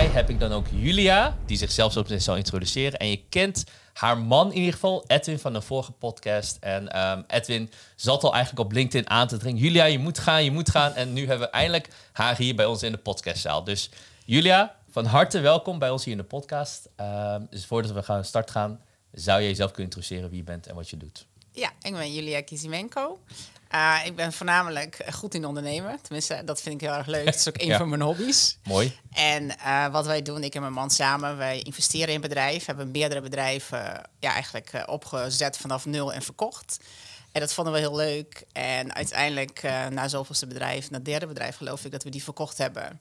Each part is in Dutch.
heb ik dan ook Julia, die zichzelf zo zal introduceren. En je kent haar man in ieder geval, Edwin van de vorige podcast. En ehm, Edwin zat al eigenlijk op LinkedIn aan te dringen. Julia, je moet gaan, je moet gaan. En nu hebben we eindelijk haar hier bij ons in de podcastzaal. Dus Julia, van harte welkom bij ons hier in de podcast. Ehm, dus voordat we gaan start gaan, zou je jezelf kunnen introduceren wie je bent en wat je doet? Ja, ik ben Julia Kizimenko. Uh, ik ben voornamelijk goed in ondernemen. Tenminste, dat vind ik heel erg leuk. Dat is ook een van mijn hobby's. Mooi. En uh, wat wij doen, ik en mijn man samen, wij investeren in bedrijven. Hebben meerdere bedrijven ja, eigenlijk uh, opgezet vanaf nul en verkocht. En dat vonden we heel leuk. En uiteindelijk, na zoveelste bedrijf, na het derde bedrijf geloof ik dat we die verkocht hebben,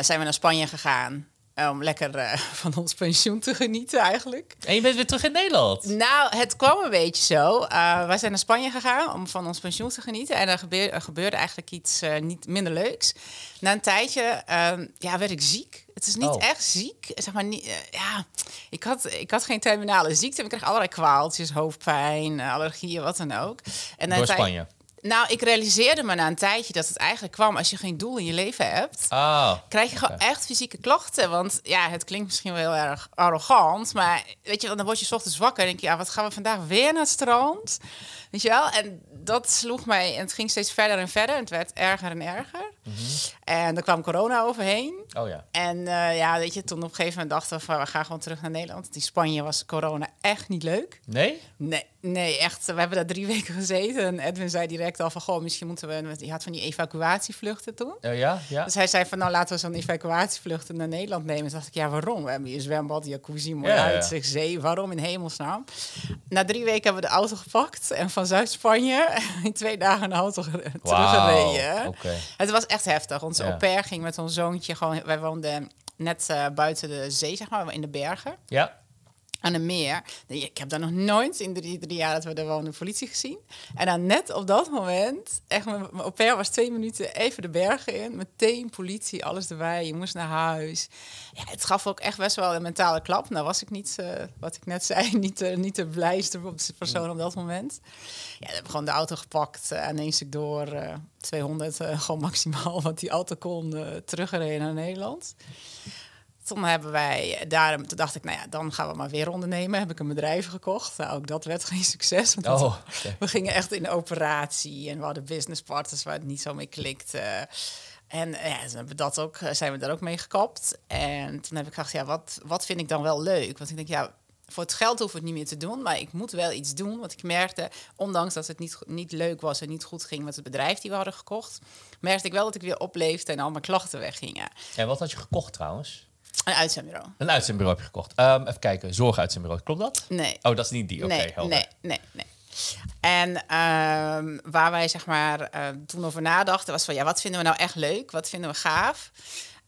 zijn we naar Spanje gegaan om lekker uh, van ons pensioen te genieten eigenlijk. En je bent weer terug in Nederland? Nou, het kwam een beetje zo. Uh, wij zijn naar Spanje gegaan om van ons pensioen te genieten. En er, gebeurde, er gebeurde eigenlijk iets uh, niet minder leuks. Na een tijdje uh, ja, werd ik ziek. Het is niet Oh. echt ziek. Zeg maar, niet, ja, ik, had, ik had geen terminale ziekte. Ik kreeg allerlei kwaaltjes, hoofdpijn, allergieën, wat dan ook. En Door Spanje? Nou, ik realiseerde me na een tijdje dat het eigenlijk kwam als je geen doel in je leven hebt Ah, krijg je gewoon echt fysieke klachten. Want ja, het klinkt misschien wel heel erg arrogant, maar weet je, dan word je 's ochtends wakker en denk je, ja, wat gaan we vandaag weer naar het strand? Weet je wel? En dat sloeg mij en het ging steeds verder en verder en het werd erger en erger. En er kwam corona overheen. oh ja. En eh, ja, weet je, toen op een gegeven moment dachten we van, we gaan gewoon terug naar Nederland. Want in Spanje was corona echt niet leuk. Nee? Nee, nee, echt. We hebben daar drie weken gezeten. En Edwin zei direct al van, goh, misschien moeten we... Je had van die evacuatievluchten toen. Oh ja? Ja? Dus hij zei van, nou laten we zo'n evacuatievlucht naar Nederland nemen. Toen dacht ik, ja, waarom? We hebben hier zwembad, jacuzzi, mooi Ja, ja. uitzicht, zee. Waarom in hemelsnaam? Na drie weken hebben we de auto gepakt en van Zuid-Spanje in twee dagen een auto Wauw. teruggereden. Het was echt heftig. Onze Ja. au pair ging met ons zoontje gewoon... Wij woonden net eh, buiten de zee, zeg maar, in de bergen. Ja? Aan een meer. Ik heb daar nog nooit in drie, drie jaar dat we daar wonen politie gezien. En dan net op dat moment, echt, mijn, au pair was twee minuten even de bergen in. Meteen politie, alles erbij. Je moest naar huis. Ja, het gaf ook echt best wel een mentale klap. Nou was ik niet, eh, wat ik net zei, niet, eh, niet de blijste persoon op dat moment. Ja, hebben gewoon de auto gepakt aan één stuk door. eh 200, eh, gewoon maximaal wat die auto kon, teruggereden naar Nederland. Toen hebben wij daar, toen dacht ik, nou ja, dan gaan we maar weer ondernemen. Heb ik een bedrijf gekocht. Nou, ook dat werd geen succes. Want Oh, we gingen echt in operatie en we hadden business partners waar het niet zo mee klikte. En eh, ja, dat ook, eh, zijn we daar ook mee gekapt. En toen heb ik gedacht, ja, wat, wat vind ik dan wel leuk? Want ik denk, ja, voor het geld hoef ik het niet meer te doen, maar ik moet wel iets doen. Want ik merkte, ondanks dat het niet, niet leuk was en niet goed ging met het bedrijf die we hadden gekocht, merkte ik wel dat ik weer opleefde en al mijn klachten weggingen. En wat had je gekocht trouwens? Een uitzendbureau. Een uitzendbureau heb je gekocht. Ehm, even kijken, zorguitzendbureau. Klopt dat? Nee. Oh, dat is niet die. Oké, nee, helder. nee, nee, nee. En ehm, waar wij zeg maar eh, toen over nadachten was van ja, wat vinden we nou echt leuk? Wat vinden we gaaf?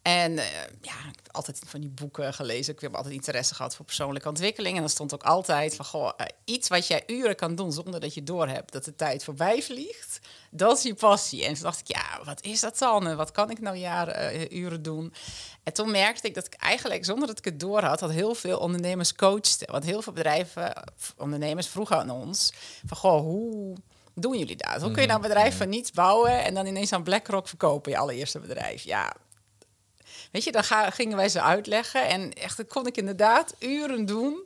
En eh, ja, ik heb altijd van die boeken gelezen. Ik heb altijd interesse gehad voor persoonlijke ontwikkeling. En dan stond ook altijd van goh, eh, iets wat jij uren kan doen zonder dat je doorhebt dat de tijd voorbij vliegt. Dat is je passie. En toen dacht ik, ja, wat is dat dan? En wat kan ik nou jaren, eh, uren doen? En toen merkte ik dat ik eigenlijk, zonder dat ik het door had, had heel veel ondernemers coachte. Want heel veel bedrijven, of ondernemers vroegen aan ons van, goh, hoe doen jullie dat? Hoe kun je nou een bedrijf van niets bouwen en dan ineens aan BlackRock verkopen, je allereerste bedrijf? Ja, Weet je, dan ga, gingen wij ze uitleggen. En echt, dat kon ik inderdaad uren doen.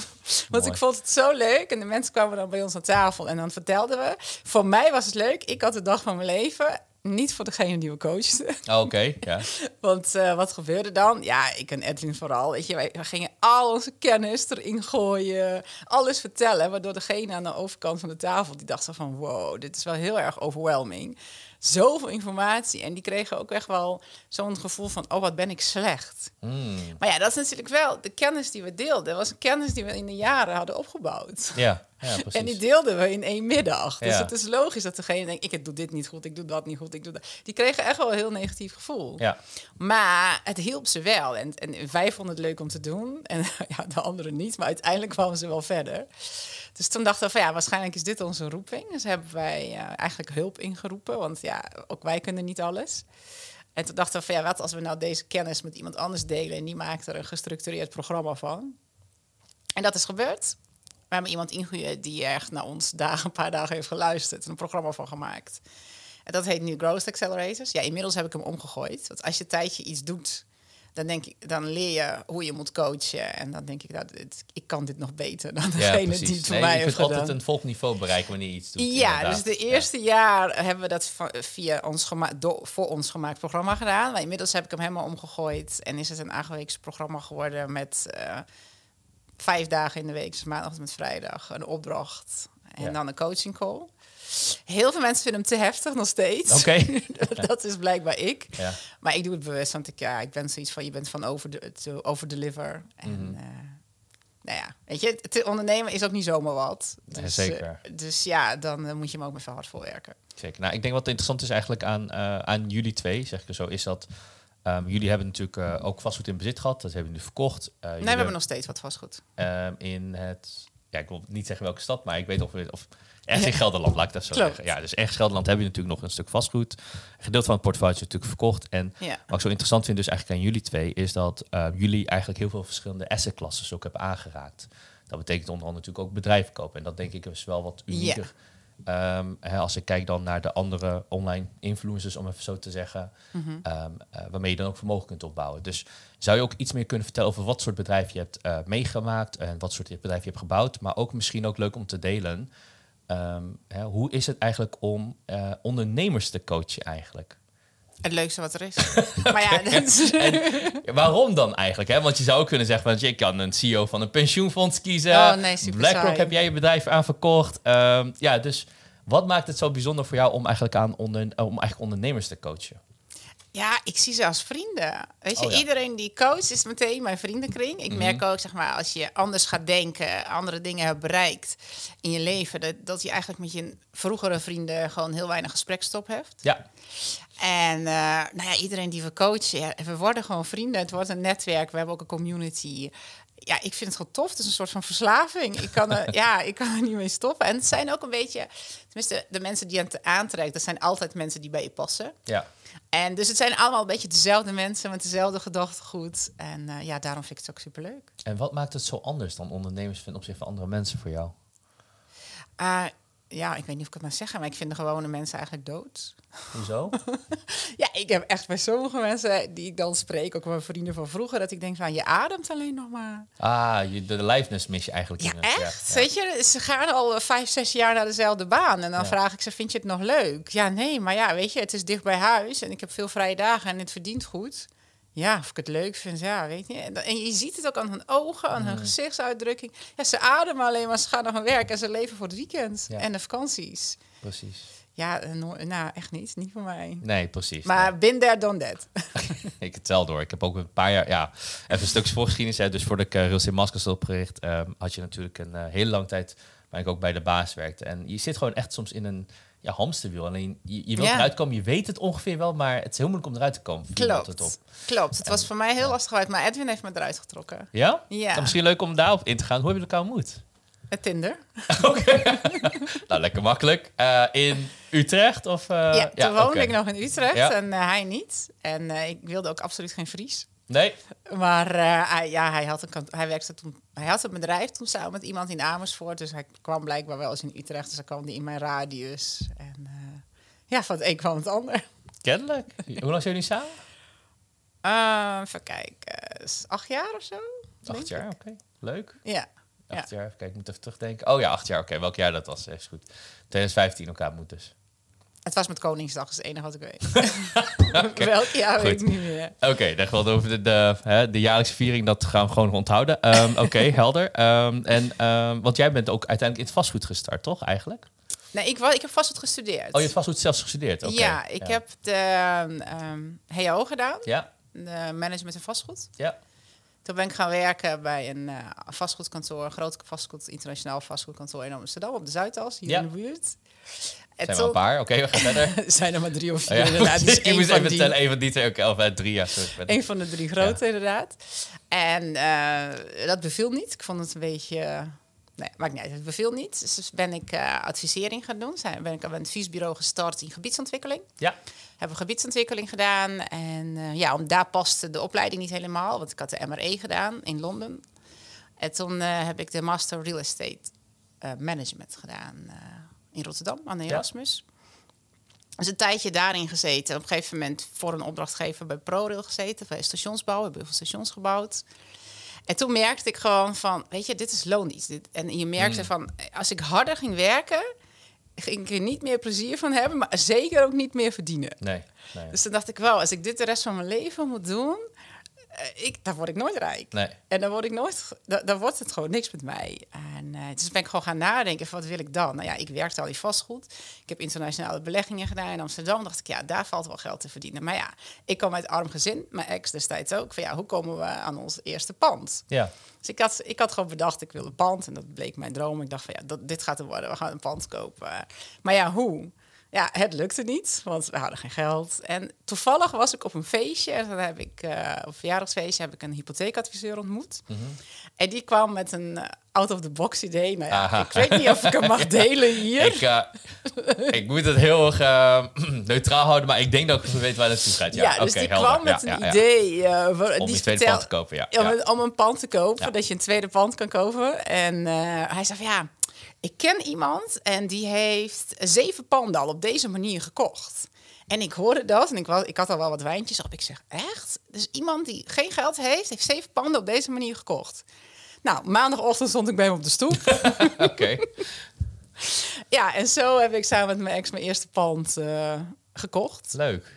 Want ik vond het zo leuk. En de mensen kwamen dan bij ons aan tafel. En dan vertelden we. Voor mij was het leuk. Ik had de dag van mijn leven. Niet voor degene die we coachten. Oh, Oké, ja. Want eh, wat gebeurde dan? Ja, ik en Edwin vooral. Weet je, wij, gingen al onze kennis erin gooien. Alles vertellen. Waardoor degene aan de overkant van de tafel... die dacht van... wow, dit is wel heel erg overwhelming. Zoveel informatie. En die kregen ook echt wel zo'n gevoel van... oh, wat ben ik slecht. Mm, Maar ja, dat is natuurlijk wel de kennis die we deelden. Was een kennis die we in de jaren hadden opgebouwd. ja, ja. En die deelden we in één middag. Dus Ja. het is logisch dat degene denkt... ik doe dit niet goed, ik doe dat niet goed, ik doe dat. Die kregen echt wel een heel negatief gevoel. Ja, Maar het hielp ze wel. En, en wij vonden het leuk om te doen. En ja, de anderen niet. Maar uiteindelijk kwamen ze wel verder. Dus toen dachten we van ja, waarschijnlijk is dit onze roeping. Dus hebben wij eh, eigenlijk hulp ingeroepen. Want ja, ook wij kunnen niet alles. En toen dachten we van ja, wat als we nou deze kennis met iemand anders delen... en die maakt er een gestructureerd programma van. En dat is gebeurd. We hebben iemand ingehuurd die echt naar ons dagen, een paar dagen heeft geluisterd... en een programma van gemaakt. En dat heet nu Growth Accelerators. Ja, inmiddels heb ik hem omgegooid. Want als je een tijdje iets doet dan denk ik, dan leer je hoe je moet coachen. En dan denk ik, dat dit, ik kan dit nog beter dan degene die het voor Nee, mij je heeft kunt altijd een volgniveau bereiken wanneer je iets doet. Ja, inderdaad. dus de eerste jaar hebben we dat via ons gema- do- voor ons gemaakt programma gedaan. Maar inmiddels heb ik hem helemaal omgegooid en is het een aangeweeks programma geworden met eh, vijf dagen in de week, dus maandag tot met vrijdag, een opdracht en Ja. dan een coaching call. Heel veel mensen vinden hem te heftig nog steeds. Oké. dat is blijkbaar ik. Ja. Maar ik doe het bewust, want ik, ja, ik ben zoiets van, je bent van over, de, over deliver. En Mhm. eh, nou ja, weet je, te ondernemen is ook niet zomaar wat. Dus, zeker. eh, dus ja, dan eh, moet je hem ook met veel hard voor werken. Zeker. Nou, ik denk wat interessant is eigenlijk aan, aan jullie twee, zeg ik zo, is dat ehm, jullie hebben natuurlijk eh, ook vastgoed in bezit gehad. Dat hebben jullie verkocht. Eh, Nee, we hebben nog steeds wat vastgoed. ehm, in het, ja, ik wil niet zeggen welke stad, maar ik weet of, of ergens in Gelderland, laat ik dat zo Klopt. zeggen. Ja, dus ergens in Gelderland hebben jullie natuurlijk nog een stuk vastgoed. Een gedeelte van het portfolio is natuurlijk verkocht. En Ja. wat ik zo interessant vind dus eigenlijk aan jullie twee, is dat eh, jullie eigenlijk heel veel verschillende assetklassen ook hebben aangeraakt. Dat betekent onder andere natuurlijk ook bedrijven kopen. En dat denk ik is wel wat unieker. Ehm, hè, als ik kijk dan naar de andere online influencers, om even zo te zeggen, Mhm. ehm, eh, waarmee je dan ook vermogen kunt opbouwen. Dus zou je ook iets meer kunnen vertellen over wat soort bedrijf je hebt eh, meegemaakt en wat soort bedrijf je hebt gebouwd, maar ook misschien ook leuk om te delen. ehm, hè, hoe is het eigenlijk om eh, ondernemers te coachen eigenlijk? Het leukste wat er is. maar ja, dat is- Ja, waarom dan eigenlijk? Hè? Want je zou ook kunnen zeggen, want je kan een CEO van een pensioenfonds kiezen. Oh, nee, BlackRock saai. heb jij je bedrijf aan verkocht. Ehm, ja, dus wat maakt het zo bijzonder voor jou om eigenlijk, aan onder, om eigenlijk ondernemers te coachen? Ja, ik zie ze als vrienden. Weet je, Oh ja. iedereen die coacht is meteen mijn vriendenkring. Ik Mhm. merk ook, zeg maar, als je anders gaat denken, andere dingen hebt bereikt in je leven, dat, dat je eigenlijk met je vroegere vrienden gewoon heel weinig gesprekstop hebt. Ja, En eh, nou ja, iedereen die we coachen, ja, we worden gewoon vrienden. Het wordt een netwerk. We hebben ook een community. Ja, ik vind het gewoon tof. Het is een soort van verslaving. Ik kan er, ja, ik kan er niet mee stoppen. En het zijn ook een beetje, tenminste, de mensen die het aantrekt, dat zijn altijd mensen die bij je passen. ja. En dus het zijn allemaal een beetje dezelfde mensen met dezelfde gedachtegoed. En eh, ja, daarom vind ik het ook superleuk. En wat maakt het zo anders dan ondernemers ten opzichte van andere mensen voor jou? Ah, ja, ik weet niet of ik het maar zeggen, maar ik vind de gewone mensen eigenlijk dood. Hoezo? Ja, ik heb echt bij sommige mensen die ik dan spreek, ook mijn vrienden van vroeger, dat ik denk van je ademt alleen nog maar. ah, je, de liveness mis je eigenlijk. Ja, in het- echt? ja. Weet je, ze gaan al eh, vijf, zes jaar naar dezelfde baan. En dan Ja. vraag ik ze, vind je het nog leuk? Ja, nee, maar ja, weet je, het is dicht bij huis en ik heb veel vrije dagen en het verdient goed. Ja, of ik het leuk vind, ja, weet je. En, je ziet het ook aan hun ogen, aan Mm. hun gezichtsuitdrukking. Ja, ze ademen alleen maar, ze gaan naar hun werk en ze leven voor het weekend Ja. en de vakanties. Precies. Ja, eh, no- nou, echt niet. Niet voor mij. Nee, precies. Maar bin there, done that. Ik het tel door. Ik heb ook een paar jaar, ja, even een stukje voorgeschiedenis. Hè. Dus voordat ik uh, Estate Masters had opgericht, ehm, had je natuurlijk een eh, hele lange tijd waar ik ook bij de baas werkte. En je zit gewoon echt soms in een ja, hamsterwiel. Alleen je, je wilt Ja. eruit komen, je weet het ongeveer wel, maar het is heel moeilijk om eruit te komen. Klopt. altijd op. Klopt. Het was voor mij heel ja. lastig uit, maar Edwin heeft me eruit getrokken. Ja? Ja. Dan misschien leuk om daarop in te gaan. Hoe hebben jullie elkaar ontmoet? Met Tinder. Nou, lekker makkelijk. Eh, in Utrecht? Of, eh, ja, toen woonde oké. ik nog in Utrecht en eh, hij niet. En ik wilde ook absoluut geen Fries. Nee? Maar eh, hij, ja, hij, had een hij werkte toen, hij had een bedrijf toen samen met iemand in Amersfoort. Dus hij kwam blijkbaar wel eens in Utrecht. Dus dan kwam die in mijn radius. En eh, ja, van het een kwam het ander. Kennelijk. Hoe lang zijn jullie samen? Eh, even kijken, acht jaar of zo? Acht jaar, oké. Leuk. Ja. Acht jaar, even kijken, ik moet even terugdenken. Oh ja, acht jaar, oké. Welk jaar dat was, is goed. 2015 elkaar moet dus. Het was met Koningsdag, is het enige wat ik weet. Welk jaar weet ik niet meer. Oké, dan gewoon over de, de, hè, de jaarlijkse viering, dat gaan we gewoon onthouden. Ehm, oké, helder. Ehm, en, ehm, want jij bent ook uiteindelijk in het vastgoed gestart, toch, eigenlijk? Nee, ik, ik heb vastgoed gestudeerd. Oh, je hebt vastgoed zelfs gestudeerd? Ja, ik heb de HO gedaan, Ja, de management en vastgoed. ja. Toen ben ik gaan werken bij een eh, vastgoedkantoor, een groot vastgoed, internationaal vastgoedkantoor in Amsterdam op de Zuidas, hier Ja. in de buurt. En Zijn we een paar. Oké, we gaan verder. zijn er maar drie of vier Oh, ja. inderdaad. Dus ik moest van even die- tellen, een van die twee. Oké, of eh, drie, ja. Een van de drie grote, inderdaad. En eh, dat beviel niet. Ik vond het een beetje... eh, nee, maakt niet uit. Het beviel niet. Dus ben ik eh, advisering gaan doen. Zijn, ben ik aan een adviesbureau gestart in gebiedsontwikkeling. Ja, Hebben gebiedsontwikkeling gedaan. En ja, om, daar paste de opleiding niet helemaal. Want ik had de MRE gedaan in Londen. En toen heb ik de Master Real Estate Management gedaan in Rotterdam aan de. Erasmus. Dus een tijdje daarin gezeten. Op een gegeven moment voor een opdrachtgever bij ProRail gezeten. Bij stationsbouw, hebben heel veel stations gebouwd. En toen merkte ik gewoon van, weet je, dit is loondienst. Dit, en je merkte Mm. van, als ik harder ging werken, ging ik er niet meer plezier van hebben, maar zeker ook niet meer verdienen. Nee, nee. Dus toen dacht ik wel, als ik dit de rest van mijn leven moet doen, ik, dan word ik nooit rijk. nee. En dan word ik nooit, dan, dan wordt het gewoon niks met mij. En eh, dus ben ik gewoon gaan nadenken, van, wat wil ik dan? Nou ja, ik werkte al in vastgoed. Ik heb internationale beleggingen gedaan in Amsterdam. dacht ik, ja, daar valt wel geld te verdienen. Maar ja, ik kom uit arm gezin, mijn ex destijds ook. Van ja, hoe komen we aan ons eerste pand? Ja, Dus ik had, ik had gewoon bedacht, ik wil een pand. En dat bleek mijn droom. Ik dacht van ja, dat, dit gaat er worden. We gaan een pand kopen. Maar ja, hoe? Ja, het lukte niet, want we hadden geen geld. En toevallig was ik op een feestje. En dan heb ik, eh, op een verjaardagsfeestje, heb ik een hypotheekadviseur ontmoet. En die kwam met een eh, out-of-the-box idee. Nou ja, ik weet niet of ik hem mag delen hier. ik, eh, ik moet het heel erg neutraal houden, maar ik denk dat ik weet waar het naartoe gaat. Ja, Ja, dus die helder. kwam met Ja, een idee. voor- Om die tweede vertel- pand te kopen, ja. Om- om een pand te kopen, dat je een tweede pand kan kopen. En hij zei van ja, ik ken iemand en die heeft zeven panden al op deze manier gekocht. En ik hoorde dat en ik, was, ik had al wel wat wijntjes op. Ik zeg, echt? Dus iemand die geen geld heeft, heeft zeven panden op deze manier gekocht. Nou, maandagochtend stond ik bij hem op de stoep. Oké. ja, en zo heb ik samen met mijn ex mijn eerste pand eh, gekocht. Leuk.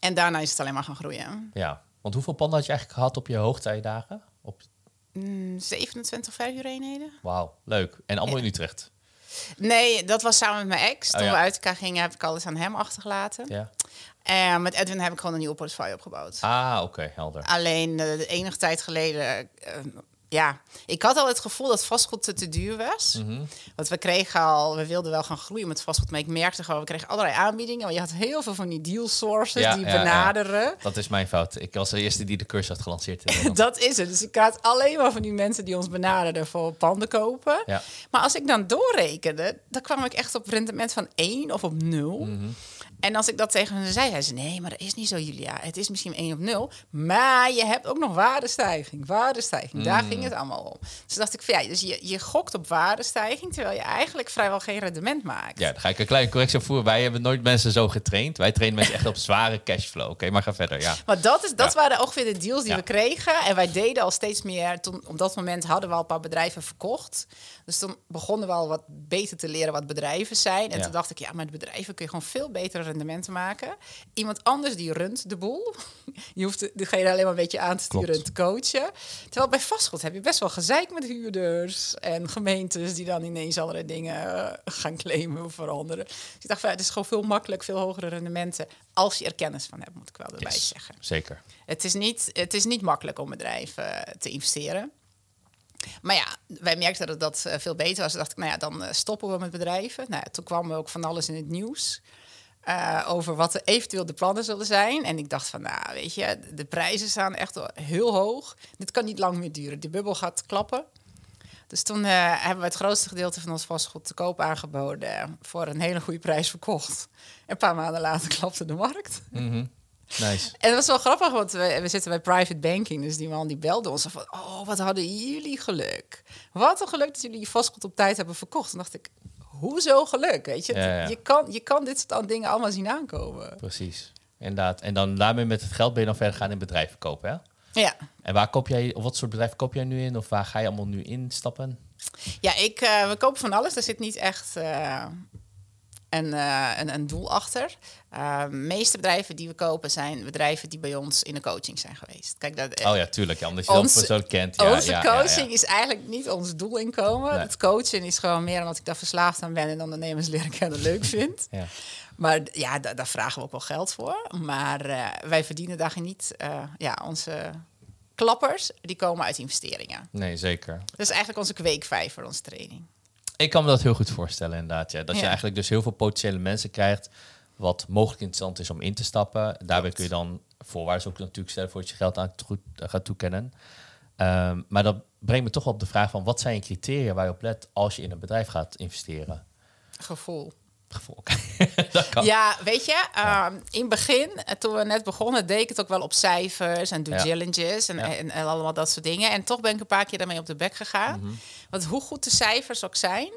En daarna is het alleen maar gaan groeien. Ja. Want hoeveel panden had je eigenlijk gehad op je hoogtijdagen? Op... Mm, 27 verhuureenheden. Wauw, leuk. En allemaal Ja. in Utrecht. Nee, dat was samen met mijn ex. Oh, Toen ja. we uit elkaar gingen, heb ik alles aan hem achtergelaten. Ja. En met Edwin heb ik gewoon een nieuwe portefeuille opgebouwd. Ah, oké, helder. Alleen eh, de enige tijd geleden... eh, ja, ik had al het gevoel dat vastgoed te, te duur was. Mhm. Want we kregen al, we wilden wel gaan groeien met vastgoed, maar ik merkte gewoon, we kregen allerlei aanbiedingen. Want je had heel veel van die deal sources Ja, die ja, ja. benaderen. Dat is mijn fout. Ik was de eerste die de cursus had gelanceerd. Dat is het. Dus ik had alleen maar van die mensen die ons benaderden voor panden kopen. Ja. Maar als ik dan doorrekende, dan kwam ik echt op rendement van 1 of op 0. Mhm. En als ik dat tegen hen zei, zei ze: Nee, maar dat is niet zo, Julia. Het is misschien 1 op 0. Maar je hebt ook nog waardestijging. Waardestijging, daar Mm. ging het allemaal om. Dus dacht ik: van, ja, dus je, je gokt op waardestijging, terwijl je eigenlijk vrijwel geen rendement maakt. Ja, dan ga ik een kleine correctie opvoeren. Wij hebben nooit mensen zo getraind. Wij trainen mensen echt op zware cashflow. Oké, maar ga verder. Ja. Maar dat, is, dat Ja. waren ongeveer de deals die Ja. we kregen. En wij deden al steeds meer. Toen, op dat moment hadden we al een paar bedrijven verkocht. Dus toen begonnen we al wat beter te leren wat bedrijven zijn. En Ja. toen dacht ik, ja, met bedrijven kun je gewoon veel betere rendementen maken. Iemand anders die runt de boel. Je hoeft de- degene alleen maar een beetje aan te sturen Klopt. en te coachen. Terwijl bij vastgoed heb je best wel gezeik met huurders en gemeentes die dan ineens allerlei dingen eh, gaan claimen of veranderen. Dus ik dacht, van, het is gewoon veel makkelijk, veel hogere rendementen. Als je er kennis van hebt, moet ik wel erbij Yes, zeggen. Zeker. Het is niet, het is niet makkelijk om bedrijven te investeren. Maar ja, wij merkten dat dat eh, veel beter was. Toen dacht ik, nou ja, dan eh, stoppen we met bedrijven. Nou, toen kwam ook van alles in het nieuws. eh, over wat er eventueel de plannen zullen zijn. En ik dacht van, nou, weet je, de prijzen staan echt heel hoog. Dit kan niet lang meer duren. Die bubbel gaat klappen. Dus toen hebben we het grootste gedeelte van ons vastgoed te koop aangeboden. Voor een hele goede prijs verkocht. En een paar maanden later klapte de markt. Mhm. Nice. En dat was wel grappig, want we, we zitten bij private banking. Dus die man die belde ons van... Oh, wat hadden jullie geluk. Wat een geluk dat jullie je vastgoed op tijd hebben verkocht. Toen dacht ik, hoezo geluk? Weet je, Ja, ja. Je, kan, je kan dit soort dingen allemaal zien aankomen. Precies. Inderdaad. En dan daarmee met het geld ben je dan verder gaan in bedrijven kopen, hè? Ja, En waar koop jij, of wat soort bedrijf koop jij nu in? Of waar ga je allemaal nu instappen? ja ik, eh, we kopen van alles. Er zit niet echt eh, een, eh, een, een doel achter. Eh, de meeste bedrijven die we kopen zijn bedrijven die bij ons in de coaching zijn geweest. Kijk, dat, Oh ja, tuurlijk. Ja, omdat je dat Onze- persoonlijk kent. Ja, Onze ja, ja, ja. coaching is eigenlijk niet ons doelinkomen. Nee. Het coachen is gewoon meer omdat ik daar verslaafd aan ben en ondernemers leren kennen leuk vind. Ja. Maar ja, da- daar vragen we ook wel geld voor. Maar eh, wij verdienen daar niet. eh, ja, onze klappers die komen uit investeringen. Nee, zeker. Dat is eigenlijk onze kweekvijver, onze training. Ik kan me dat heel goed voorstellen, inderdaad. Ja. Dat je eigenlijk dus heel veel potentiële mensen krijgt... wat mogelijk interessant is om in te stappen. Daarbij kun je dan voorwaarts ook natuurlijk stellen... voordat je geld aan toe- gaat toekennen. Ehm, maar dat brengt me toch op de vraag van... wat zijn je criteria waar je op let als je in een bedrijf gaat investeren? Gevoel. Dat kan. Ja, weet je, ehm, in het begin, eh, toen we net begonnen, deed ik het ook wel op cijfers en Ja. diligence en, en, en allemaal dat soort dingen. En toch ben ik een paar keer daarmee op de bek gegaan. Mhm. Want hoe goed de cijfers ook zijn,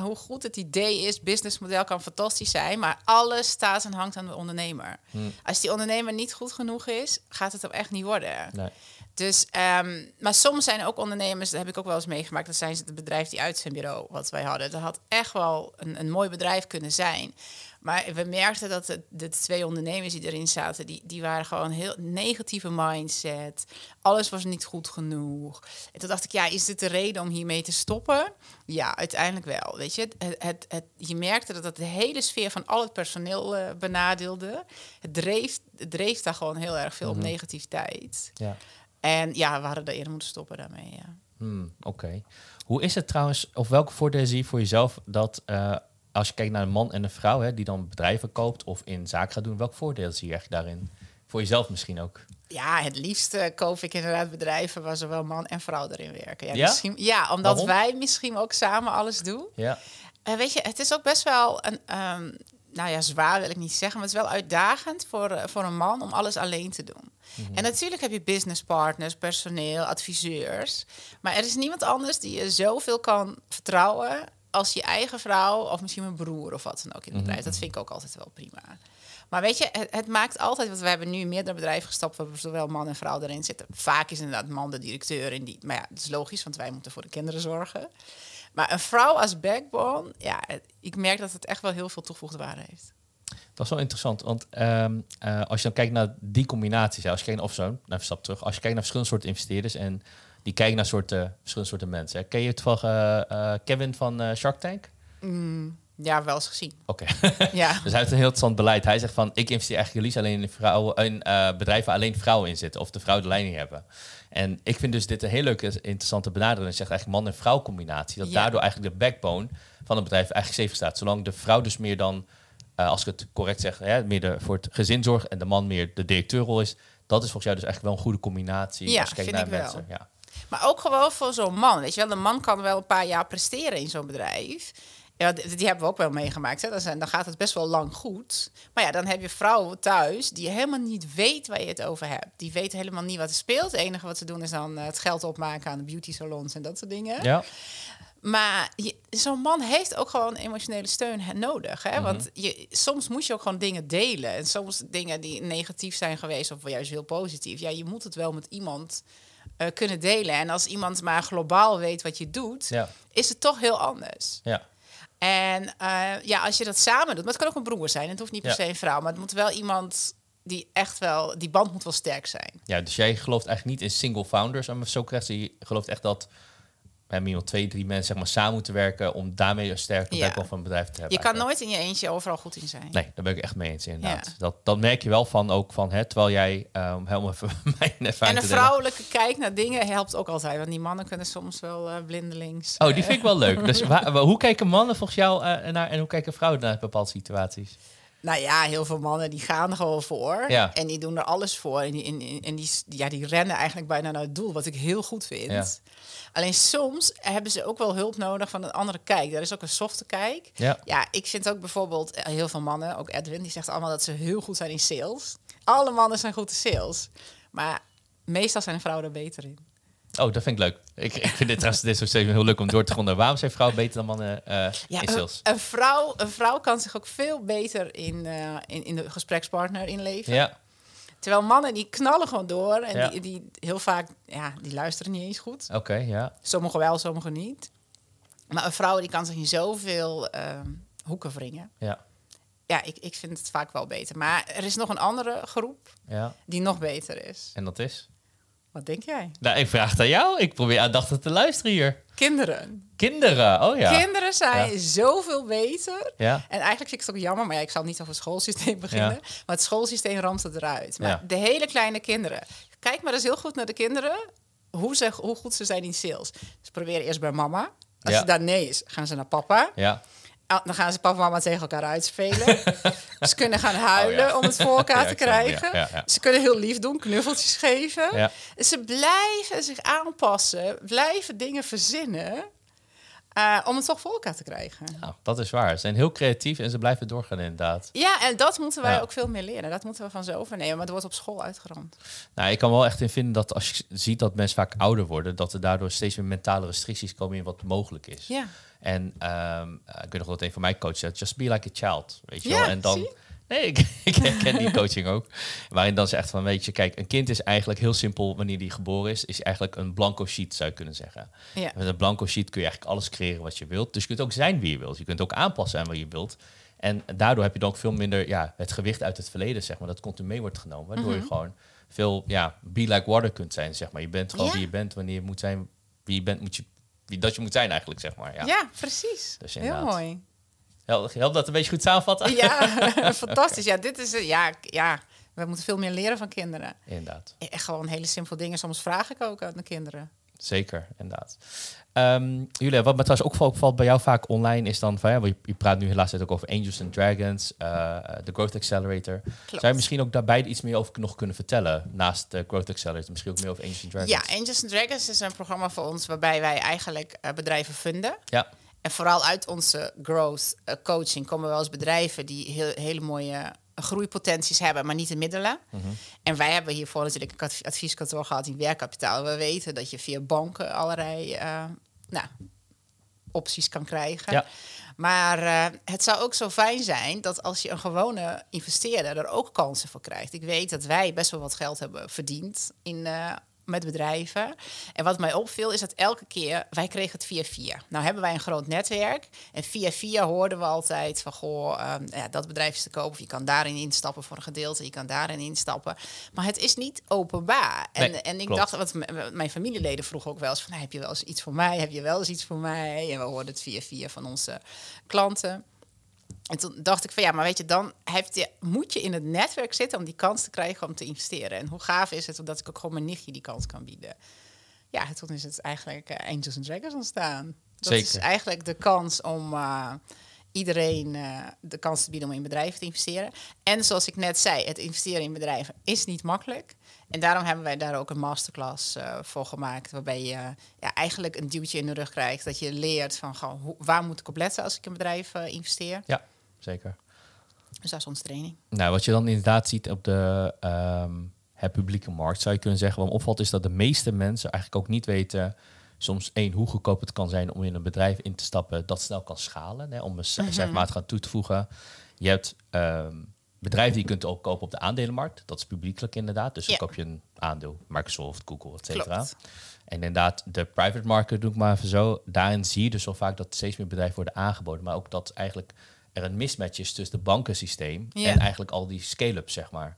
hoe goed het idee is, businessmodel kan fantastisch zijn, maar alles staat en hangt aan de ondernemer. Hmm. Als die ondernemer niet goed genoeg is, gaat het hem echt niet worden. Nee. Dus, ehm, maar soms zijn ook ondernemers, dat heb ik ook wel eens meegemaakt. Dat zijn ze het bedrijf die uit zijn bureau wat wij hadden. Dat had echt wel een, een mooi bedrijf kunnen zijn. Maar we merkten dat de, de twee ondernemers die erin zaten, die, die waren gewoon heel negatieve mindset. Alles was niet goed genoeg. En toen dacht ik, ja, is dit de reden om hiermee te stoppen? Ja, uiteindelijk wel. Weet je, het, het, het, je merkte dat het de hele sfeer van al het personeel uh, benadeelde. Het dreef, het dreef daar gewoon heel erg veel Mhm. op negativiteit. Ja. En ja, we hadden er eerder moeten stoppen daarmee. Ja. Hmm, Oké. Hoe is het trouwens, of welke voordelen zie je voor jezelf dat eh, als je kijkt naar een man en een vrouw hè, die dan bedrijven koopt of in zaak gaat doen, welke voordelen zie je eigenlijk daarin? Voor jezelf misschien ook. Ja, het liefst koop ik inderdaad bedrijven waar zowel man en vrouw erin werken. Ja, Ja? Misschien, ja omdat Waarom? wij misschien ook samen alles doen. Ja. Eh, weet je, het is ook best wel een, ehm, nou ja, zwaar wil ik niet zeggen, maar het is wel uitdagend voor, eh, voor een man om alles alleen te doen. En natuurlijk heb je businesspartners, personeel, adviseurs, maar er is niemand anders die je zoveel kan vertrouwen als je eigen vrouw of misschien een broer of wat dan ook in het bedrijf. Dat vind ik ook altijd wel prima. Maar weet je, het, het maakt altijd, want we hebben nu meerdere bedrijven gestapt waar zowel man en vrouw erin zitten. Vaak is inderdaad man de directeur en die, maar ja, dat is logisch, want wij moeten voor de kinderen zorgen. Maar een vrouw als backbone, ja, het- ik merk dat het echt wel heel veel toegevoegde waarde heeft. Dat is wel interessant, want ehm, eh, als je dan kijkt naar die combinaties, als je kijkt naar, of zo, even een stap terug, als je kijkt naar verschillende soorten investeerders en die kijken naar soorten, verschillende soorten mensen. Hè. Ken je toevallig eh, eh, Kevin van Shark Tank? Mm, ja, wel eens gezien. Oké. Ja. Dus hij heeft een heel interessant beleid. Hij zegt van, ik investeer eigenlijk liefst alleen in, vrouwen, in eh, bedrijven waar alleen vrouwen in zitten. Of de vrouw de leiding hebben. En ik vind dus dit een heel leuke, interessante benadering. Hij zegt eigenlijk man- en vrouw combinatie. Dat Ja. daardoor eigenlijk de backbone van het bedrijf eigenlijk zeven staat. Zolang de vrouw dus meer dan, eh, als ik het correct zeg, hè, meer de, voor het gezin zorgt. En de man meer de directeurrol is. Dat is volgens jou dus eigenlijk wel een goede combinatie. Ja, als je kijkt naar ik wel. mensen. Ja. Maar ook gewoon voor zo'n man. Weet je wel, een man kan wel een paar jaar presteren in zo'n bedrijf. Ja, die die hebben we ook wel meegemaakt. Hè. Dan, zijn, dan gaat het best wel lang goed. Maar ja, dan heb je vrouwen thuis die helemaal niet weet waar je het over hebt. Die weten helemaal niet wat er speelt. Het enige wat ze doen is dan eh, het geld opmaken aan de beauty salons en dat soort dingen. ja. Maar zo'n man heeft ook gewoon emotionele steun nodig. Hè? Want je, soms moet je ook gewoon dingen delen. En soms dingen die negatief zijn geweest of juist heel positief. Ja, je moet het wel met iemand eh, kunnen delen. En als iemand maar globaal weet wat je doet, Ja. is het toch heel anders. Ja. En eh, ja, als je dat samen doet, maar het kan ook een broer zijn. Het hoeft niet per Ja. se een vrouw, maar het moet wel iemand die echt wel, die band moet wel sterk zijn. ja, dus jij gelooft eigenlijk niet in single founders. Maar zo krijgt je gelooft echt dat bij minimaal twee, drie mensen zeg maar, samen moeten werken om daarmee een sterke Ja. van een bedrijf te hebben. Je kan eigenlijk. nooit in je eentje overal goed in zijn. Nee, daar ben ik echt mee eens inderdaad. Ja. Dat, dat merk je wel van ook van, hè, terwijl jij, um, helemaal even mijn En een delen. vrouwelijke kijk naar dingen helpt ook altijd. Want die mannen kunnen soms wel eh, blindelings. Oh, die vind ik wel leuk. Dus wa- wa- hoe kijken mannen volgens jou eh, naar en hoe kijken vrouwen naar bepaalde situaties? Nou ja, heel veel mannen die gaan er gewoon voor. Ja. En die doen er alles voor. En, die, en, die, ja, die rennen eigenlijk bijna naar het doel, wat ik heel goed vind. Ja. Alleen soms hebben ze ook wel hulp nodig van een andere kijk. Er is ook een softe kijk. Ja. Ja, ik vind ook bijvoorbeeld eh, heel veel mannen, ook Edwin, die zegt allemaal dat ze heel goed zijn in sales. Alle mannen zijn goed in sales. Maar meestal zijn vrouwen er beter in. Oh, dat vind ik leuk. Ik, ik vind dit trouwens dit soort steeds heel leuk om door te gronden. Waarom zijn vrouwen beter dan mannen eh Ja, in een, sales? een vrouw, een vrouw kan zich ook veel beter in, eh, in, in de gesprekspartner inleven. Ja, Terwijl mannen die knallen gewoon door en Ja. die, die heel vaak, ja, die luisteren niet eens goed. oké, ja. Sommigen wel, sommigen niet. Maar een vrouw die kan zich in zoveel ehm, hoeken wringen. Ja, Ja, ik, ik vind het vaak wel beter. Maar er is nog een andere groep ja. die nog beter is. En dat is? Wat denk jij? Nou, ik vraag het aan jou. Ik probeer aandachtig te luisteren hier. Kinderen. Kinderen, oh ja. Kinderen zijn Ja. zoveel beter. Ja, En eigenlijk vind ik het ook jammer, maar ja, ik zal niet over het schoolsysteem beginnen. Ja. Maar het schoolsysteem ramt het eruit. Maar de hele kleine kinderen. Kijk maar eens heel goed naar de kinderen. Hoe, ze, hoe goed ze zijn in sales. Ze proberen eerst bij mama. Als ze daar nee is, gaan ze naar papa. ja. Ah, Dan gaan ze papa en mama tegen elkaar uitspelen. ze kunnen gaan huilen Oh ja. om het voor elkaar Ja, te krijgen. Ja. Ze kunnen heel lief doen, knuffeltjes geven. Ze blijven zich aanpassen, blijven dingen verzinnen. Eh, om het toch voor elkaar te krijgen. Nou, dat is waar. Ze zijn heel creatief en ze blijven doorgaan inderdaad. Ja, en dat moeten wij Ja. ook veel meer leren. Dat moeten we van ze overnemen. Maar het wordt op school uitgerand. Nou, ik kan wel echt in vinden dat als je ziet dat mensen vaak ouder worden, dat er daardoor steeds meer mentale restricties komen in wat mogelijk is. Ja. En eh, ik weet nog wat een van mijn coaches zei, just be like a child, weet je Ja, wel. En dan, zie. Nee, ik, ik herken die coaching ook. Waarin dan zegt van, weet je, kijk, een kind is eigenlijk heel simpel wanneer die geboren is, is eigenlijk een blanco sheet, zou je kunnen zeggen. Ja. Met een blanco sheet kun je eigenlijk alles creëren wat je wilt. Dus je kunt ook zijn wie je wilt. Je kunt ook aanpassen aan wat je wilt. En daardoor heb je dan ook veel minder ja, het gewicht uit het verleden, zeg maar, dat continu mee wordt genomen. Waardoor Mhm. je gewoon veel, ja, be like water kunt zijn, zeg maar. Je bent gewoon Ja. wie je bent, wanneer je moet zijn, wie je bent, moet je, wie dat je moet zijn eigenlijk, zeg maar. Ja. Ja, precies. Dus Heel mooi. Helpt dat een beetje goed samenvatten? Ja, fantastisch. Ja, dit is... eh, Ja, ja, we moeten veel meer leren van kinderen. Inderdaad, Echt gewoon hele simpele dingen. Soms vraag ik ook aan de kinderen. zeker, inderdaad. Ehm Julia, wat me trouwens ook opvalt bij jou vaak online is dan van, ja, je, je praat nu helaas ook over Angels and Dragons, eh, de Growth Accelerator. Zou je misschien ook daarbij iets meer over nog kunnen vertellen, naast de Growth Accelerator, misschien ook meer over Angels and Dragons? Ja, Angels and Dragons is een programma voor ons waarbij wij eigenlijk eh, bedrijven funden. Ja, En vooral uit onze growth eh, coaching komen wel eens bedrijven die heel, hele mooie groeipotenties hebben, maar niet de middelen. Mhm. En wij hebben hiervoor natuurlijk een adv- advieskantoor gehad in werkkapitaal. We weten dat je via banken allerlei eh, nou, opties kan krijgen. Ja. Maar eh, het zou ook zo fijn zijn dat als je een gewone investeerder er ook kansen voor krijgt. Ik weet dat wij best wel wat geld hebben verdiend in, met bedrijven. En wat mij opviel is dat elke keer, wij kregen het via via. Nou hebben wij een groot netwerk. En via via hoorden we altijd van, goh, ehm, ja, dat bedrijf is te koop. Of je kan daarin instappen voor een gedeelte. Je kan daarin instappen. Maar het is niet openbaar. En, Nee, en ik klopt. dacht, wat mijn familieleden vroegen ook wel eens van, "Nou, heb je wel eens iets voor mij? Heb je wel eens iets voor mij? En we hoorden het via via van onze klanten. En toen dacht ik van ja, maar weet je, dan heb je, moet je in het netwerk zitten om die kans te krijgen om te investeren. En hoe gaaf is het omdat ik ook gewoon mijn nichtje die kans kan bieden. Ja, toen is het eigenlijk eh, Angels and Dragons ontstaan. Dat is eigenlijk de kans om eh, iedereen eh, de kans te bieden om in bedrijven te investeren. En zoals ik net zei, het investeren in bedrijven is niet makkelijk. En daarom hebben wij daar ook een masterclass eh, voor gemaakt. Waarbij je ja, eigenlijk een duwtje in de rug krijgt. Dat je leert van gewoon, hoe, waar moet ik op letten als ik in een bedrijf eh, investeer. ja, zeker. Dus dat is onze training. Nou, wat je dan inderdaad ziet op de ehm, het publieke markt, zou je kunnen zeggen, wat me opvalt, is dat de meeste mensen eigenlijk ook niet weten, soms één, hoe goedkoop het kan zijn om in een bedrijf in te stappen dat snel kan schalen, hè, om een Mhm. cijfermaat aan toe te voegen. Je hebt ehm, bedrijven die je kunt ook kopen op de aandelenmarkt, dat is publiekelijk inderdaad, dus dan koop je een aandeel, Microsoft, Google, et cetera. En inderdaad, de private market doe ik maar even zo. Daarin zie je dus wel vaak dat steeds meer bedrijven worden aangeboden. Maar ook dat eigenlijk er een mismatch is tussen het bankensysteem en eigenlijk al die scale-ups, zeg maar.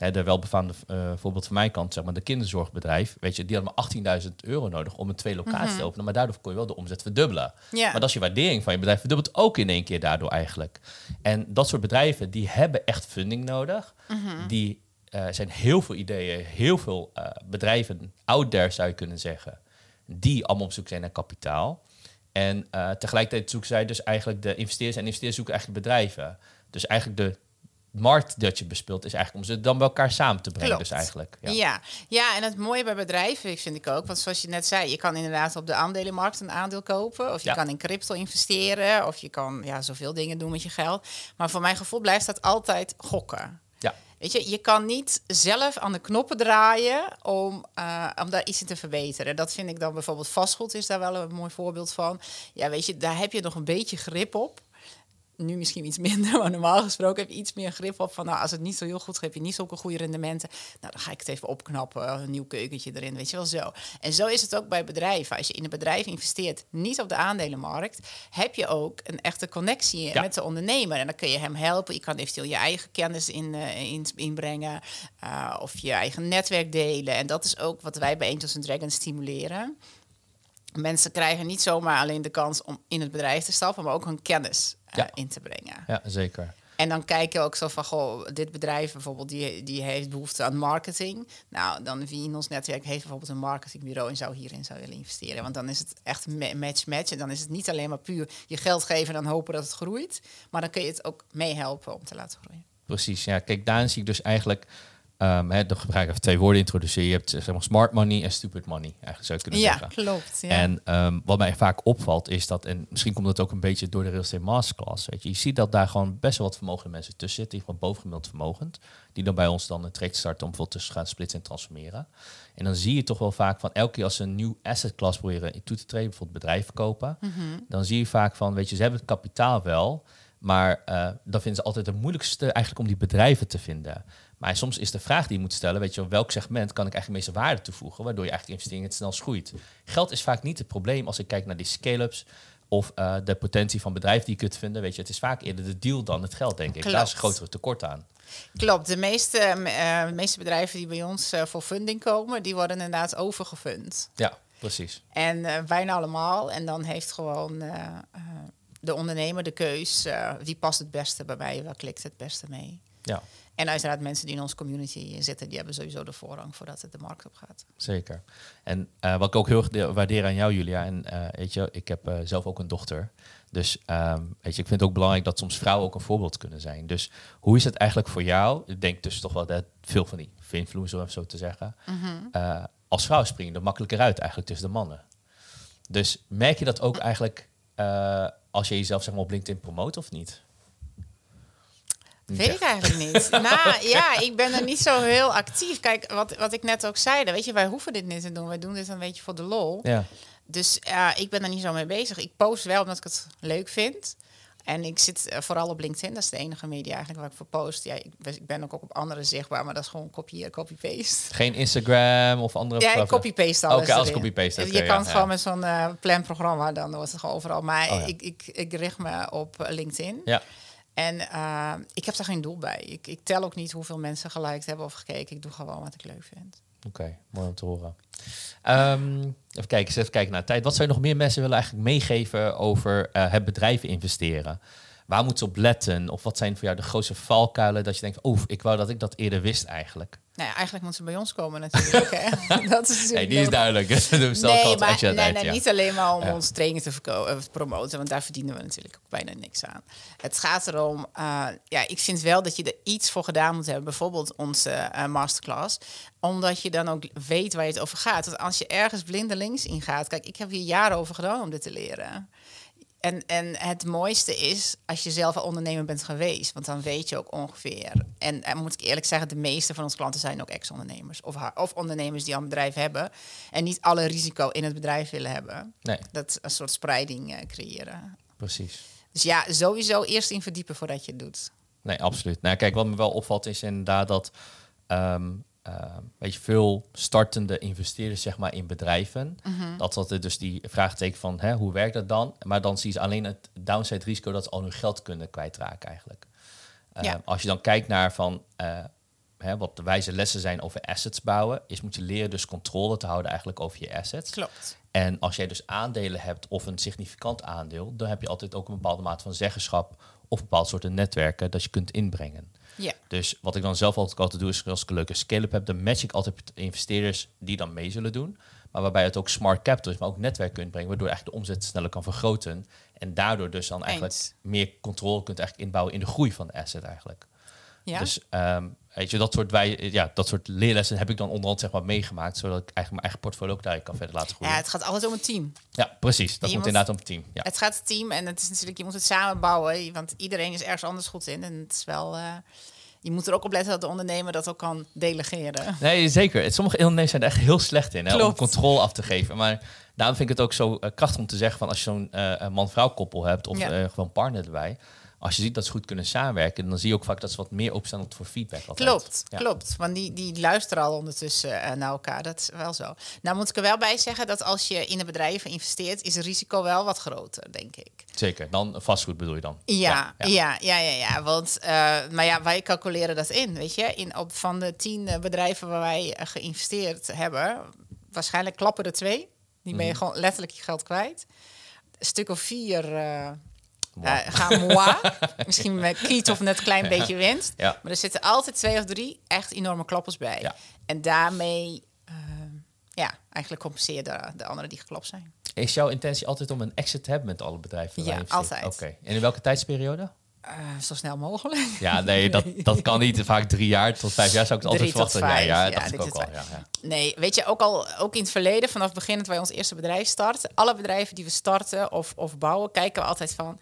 Hè, de welbefaamde eh, voorbeeld van mijn kant, zeg maar, de kinderzorgbedrijf. Weet je, die hadden maar 18.000 euro nodig om een twee locaties te openen. Maar daardoor kon je wel de omzet verdubbelen. Mhm. Ja. Maar dat is je waardering van je bedrijf verdubbelt ook in één keer daardoor eigenlijk. En dat soort bedrijven, die hebben echt funding nodig. Mhm. Die eh, zijn heel veel ideeën, heel veel eh, bedrijven out there zou je kunnen zeggen, die allemaal op zoek zijn naar kapitaal. En tegelijkertijd zoeken zij dus eigenlijk de investeerders en investeerders zoeken eigenlijk bedrijven. Dus eigenlijk de markt dat je bespeelt is eigenlijk om ze dan bij elkaar samen te brengen. Klopt. Dus eigenlijk. Ja. Ja. Ja. en het mooie bij bedrijven vind ik ook, want zoals je net zei, je kan inderdaad op de aandelenmarkt een aandeel kopen, of je Ja. kan in crypto investeren, of je kan ja, zoveel dingen doen met je geld. Maar voor mijn gevoel blijft dat altijd gokken. ja. Weet je, je kan niet zelf aan de knoppen draaien om, eh, om daar iets in te verbeteren. Dat vind ik dan bijvoorbeeld vastgoed is daar wel een mooi voorbeeld van. Ja, weet je, daar heb je nog een beetje grip op. Nu misschien iets minder, maar normaal gesproken heb je iets meer grip op van, nou, als het niet zo heel goed gaat, heb je niet zulke goede rendementen. Nou, dan ga ik het even opknappen, een nieuw keukentje erin, weet je wel zo. En zo is het ook bij bedrijven. Als je in een bedrijf investeert, niet op de aandelenmarkt, heb je ook een echte connectie Ja. met de ondernemer. En dan kun je hem helpen. Je kan eventueel je eigen kennis in, eh, in, inbrengen eh, of je eigen netwerk delen. En dat is ook wat wij bij Angels and Dragons stimuleren. Mensen krijgen niet zomaar alleen de kans om in het bedrijf te stappen, maar ook hun kennis Ja. in te brengen. ja, zeker. En dan kijk je ook zo van, goh, dit bedrijf bijvoorbeeld, die, die heeft behoefte aan marketing. Nou, dan wie in ons netwerk heeft bijvoorbeeld een marketingbureau en zou hierin zou willen investeren. Want dan is het echt ma- match-match. En dan is het niet alleen maar puur je geld geven en dan hopen dat het groeit. Maar dan kun je het ook meehelpen om te laten groeien. Precies, ja. Kijk, daarin zie ik dus eigenlijk ehm, hè, dan gebruik ik even twee woorden introduceer. Je hebt zeg maar smart money en stupid money, eigenlijk zou je kunnen Ja, zeggen. klopt. Ja. En ehm, wat mij vaak opvalt is dat, en misschien komt dat ook een beetje door de real estate masterclass, weet je, je ziet dat daar gewoon best wel wat vermogende mensen tussen zitten, die van bovengemiddeld vermogend, die dan bij ons dan een traject starten om bijvoorbeeld te gaan splitsen en transformeren. En dan zie je toch wel vaak van elke keer als ze een nieuw asset class proberen toe te treden, bijvoorbeeld bedrijven kopen, Mhm. dan zie je vaak van, weet je, ze hebben het kapitaal wel, maar eh, dan vinden ze altijd het moeilijkste eigenlijk om die bedrijven te vinden. Maar soms is de vraag die je moet stellen, weet je, wel, welk segment kan ik eigenlijk de meeste waarde toevoegen, waardoor je eigenlijk investering het snelst groeit. Geld is vaak niet het probleem als ik kijk naar die scale-ups of eh, de potentie van bedrijven die je kunt vinden. Weet je, het is vaak eerder de deal dan het geld, denk ik. Daar is een grotere tekort aan. Klopt, de meeste, eh, de meeste bedrijven die bij ons eh, voor funding komen, die worden inderdaad overgefund. Ja, precies. En bijna allemaal. En dan heeft gewoon de ondernemer de keus, wie past het beste bij mij, waar klikt het beste mee. Ja, En uiteraard mensen die in onze community zitten, die hebben sowieso de voorrang voordat het de markt op gaat. zeker. En eh, wat ik ook heel erg waardeer aan jou, Julia, en eh, weet je, ik heb eh, zelf ook een dochter. Dus ehm, weet je, ik vind het ook belangrijk dat soms vrouwen ook een voorbeeld kunnen zijn. Dus hoe is het eigenlijk voor jou? Ik denk dus toch wel dat veel van die influencers, om zo te zeggen, eh, als vrouw springen er makkelijker uit eigenlijk tussen de mannen. Dus merk je dat ook eigenlijk als je jezelf zeg maar, op LinkedIn promoot of niet? Weet ik eigenlijk niet. nou ja, ik ben er niet zo heel actief. Kijk, wat, wat ik net ook zei, weet je, wij hoeven dit niet te doen. Wij doen dit een beetje voor de lol. Ja, Dus ja, ik ben er niet zo mee bezig. Ik post wel omdat ik het leuk vind. En ik zit eh, vooral op LinkedIn. Dat is de enige media eigenlijk waar ik voor post. Ja, ik, ben- ik ben ook op andere zichtbaar, maar dat is gewoon kopieer, copy-paste. geen Instagram of andere... Ja, ik copy-paste alles Oké, alles erin. copy-paste, je kan ja, het ja. gewoon met zo'n eh planprogramma, dan wordt het gewoon overal. Maar Oh, ja. ik, ik, ik richt me op eh, LinkedIn. Ja, En eh, ik heb daar geen doel bij. Ik, ik tel ook niet hoeveel mensen geliked hebben of gekeken. Ik doe gewoon wat ik leuk vind. Oké, mooi om te horen. Ehm, even kijken, even kijken naar tijd. Wat zou je nog meer mensen willen eigenlijk meegeven over eh, het bedrijven investeren? Waar moeten ze op letten? Of wat zijn voor jou de grootste valkuilen dat je denkt, oeh, ik wou dat ik dat eerder wist eigenlijk. Nou ja, eigenlijk moeten ze bij ons komen natuurlijk. hè. Dat is natuurlijk die is duidelijk. dus Nee, maar nee, nee, ja. niet alleen maar om Ja. ons trainingen te, verko- eh, te promoten, want daar verdienen we natuurlijk ook bijna niks aan. Het gaat erom, eh, ja, ik vind wel dat je er iets voor gedaan moet hebben, bijvoorbeeld onze eh, masterclass, omdat je dan ook weet waar je het over gaat. Want als je ergens blindelings in gaat, kijk, ik heb hier jaren over gedaan om dit te leren. En, en het mooiste is als je zelf een ondernemer bent geweest, want dan weet je ook ongeveer. En, en moet ik eerlijk zeggen, de meeste van onze klanten zijn ook ex-ondernemers of, of ondernemers die al een bedrijf hebben en niet alle risico in het bedrijf willen hebben. Nee, Dat een soort spreiding eh, creëren. precies. Dus ja, sowieso eerst in verdiepen voordat je het doet. Nee, absoluut. Nou, kijk, wat me wel opvalt is inderdaad dat ehm, weet je, veel startende investeerders zeg maar, in bedrijven, dat dat er dus die vraagteken van hè, hoe werkt dat dan? Maar dan zie je alleen het downside risico dat ze al hun geld kunnen kwijtraken eigenlijk. Ehm, Ja. Als je dan kijkt naar van eh, hè, wat de wijze lessen zijn over assets bouwen, is moet je leren dus controle te houden eigenlijk over je assets. Klopt. En als jij dus aandelen hebt of een significant aandeel, dan heb je altijd ook een bepaalde mate van zeggenschap of bepaalde soorten netwerken dat je kunt inbrengen. Ja. Dus wat ik dan zelf altijd, altijd doe, is als ik een leuke scale-up heb, dan match ik altijd investeerders die dan mee zullen doen. Maar waarbij het ook smart capital is, maar ook netwerk kunt brengen, waardoor eigenlijk de omzet sneller kan vergroten. En daardoor dus dan eigenlijk meer controle kunt eigenlijk inbouwen in de groei van de asset eigenlijk. Ja. Dus ehm, weet je, dat soort, wij, ja, dat soort leerlessen heb ik dan onderhand zeg maar meegemaakt, zodat ik eigenlijk mijn eigen portfolio ook daarin kan verder laten groeien. ja, Ja, het gaat altijd om een team. precies. Dat moet- inderdaad om het team. Ja. Het gaat het team en het is natuurlijk, je moet het samen bouwen, want iedereen is ergens anders goed in. En het is wel, eh, je moet er ook op letten dat de ondernemer dat ook kan delegeren. Nee, zeker. Sommige ondernemers zijn er echt heel slecht in hè, om controle af te geven. Maar daarom vind ik het ook zo eh, krachtig om te zeggen van als je zo'n eh, man-vrouw koppel hebt of Ja. gewoon partner erbij. Als je ziet dat ze goed kunnen samenwerken, dan zie je ook vaak dat ze wat meer opstaan voor feedback. Altijd. Klopt, Ja. klopt. Want die, die luisteren al ondertussen eh, naar elkaar. Dat is wel zo. Nou moet ik er wel bij zeggen dat als je in een bedrijf investeert, is het risico wel wat groter, denk ik. Zeker. Dan vastgoed bedoel je dan? Ja, ja, ja, ja, ja. Want, eh, maar ja, wij calculeren dat in, weet je. In, op, van de tien eh, bedrijven waar wij geïnvesteerd hebben, waarschijnlijk klappen er twee. Die ben je gewoon letterlijk je geld kwijt. Een stuk of vier eh, gaan moi. Misschien met kiet of net een klein beetje winst. Ja. Maar er zitten altijd twee of drie echt enorme klappers bij. En daarmee, eh, ja, eigenlijk compenseer de, de anderen die geklapt zijn. Is jouw intentie altijd om een exit te hebben met alle bedrijven? Ja, altijd. Oké. En in welke tijdsperiode? Eh, zo snel mogelijk. Ja, nee, dat, dat kan niet. Vaak drie jaar tot vijf jaar zou ik het altijd Drie verwachten. vijf, ja, ja, ja, dat is dit ook waar. Ja, ja. Nee, weet je, ook al ook in het verleden, vanaf het begin dat wij ons eerste bedrijf starten, alle bedrijven die we starten of, of bouwen, kijken we altijd van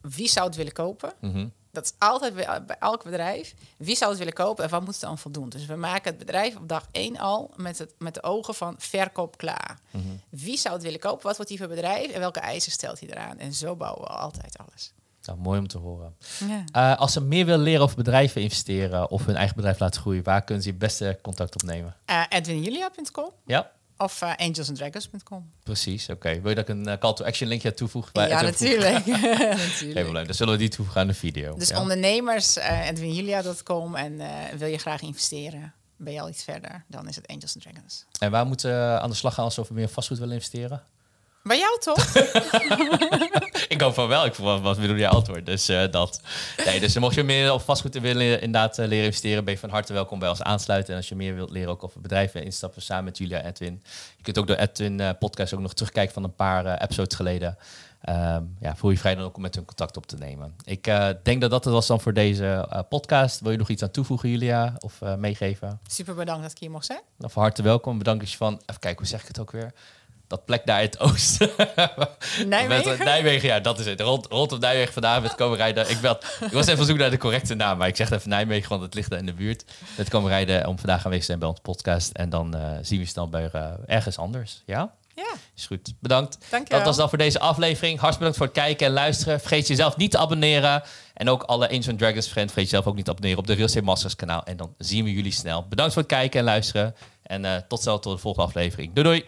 wie zou het willen kopen. Mhm. Dat is altijd bij, elk bedrijf. Wie zou het willen kopen en wat moet het dan voldoen? Dus we maken het bedrijf op dag één al met, het, met de ogen van verkoop klaar. Mhm. Wie zou het willen kopen? Wat wordt die voor bedrijf? En welke eisen stelt hij eraan? En zo bouwen we altijd alles. Nou, mooi om te horen. Ja. Eh, als ze meer willen leren over bedrijven investeren of hun eigen bedrijf laten groeien, waar kunnen ze het beste contact opnemen? Uh, EdwinJulia.com Ja, of uh, angelsanddragons.com. precies. Oké. Wil je dat ik een eh, call to action linkje toevoeg? bij Ja, Edwin? natuurlijk. Geen natuurlijk. probleem. Dan zullen we die toevoegen aan de video. Dus ja? ondernemers, uh, edwinjulia.com en wil je graag investeren? Ben je al iets verder? Dan is het Angels and Dragons. En waar moeten we aan de slag gaan als we meer vastgoed willen investeren? Bij jou toch? ik hoop van wel. Ik was wat bedoel je antwoord. Dus uh, dat. Nee, dus mocht je meer op vastgoed willen inderdaad uh, leren investeren, ben je van harte welkom bij ons aansluiten. En als je meer wilt leren ook over bedrijven instappen samen met Julia en Edwin. Je kunt ook door Edwin uh, podcast ook nog terugkijken van een paar episodes geleden. Um, ja, voel je vrij dan ook om met hun contact op te nemen. Ik uh, denk dat dat het was dan voor deze uh, podcast. Wil je nog iets aan toevoegen, Julia? Of uh, meegeven? Super bedankt dat ik hier mocht zijn. Nou, van harte welkom. Bedankt je van... Even kijken, hoe zeg ik het ook weer? Dat plek daar in het oosten. Nijmegen? met, Nijmegen, ja, dat is het. Rond, rondom Nijmegen vandaag met komen rijden. Ik, bel, ik was even op zoek naar de correcte naam, maar ik zeg even Nijmegen, want het ligt daar in de buurt. Met komen rijden om vandaag aanwezig te zijn bij ons podcast. En dan uh, zien we je dan bij uh, ergens anders. Ja? Ja. Is goed. Bedankt. Dank je Dat was dan voor deze aflevering. Hartstikke bedankt voor het kijken en luisteren. Vergeet jezelf niet te abonneren. En ook alle and Dragons friends, vergeet jezelf ook niet te abonneren op de Real Estate Masters kanaal. En dan zien we jullie snel. Bedankt voor het kijken en luisteren. En uh, tot snel tot de volgende aflevering. Doei doei!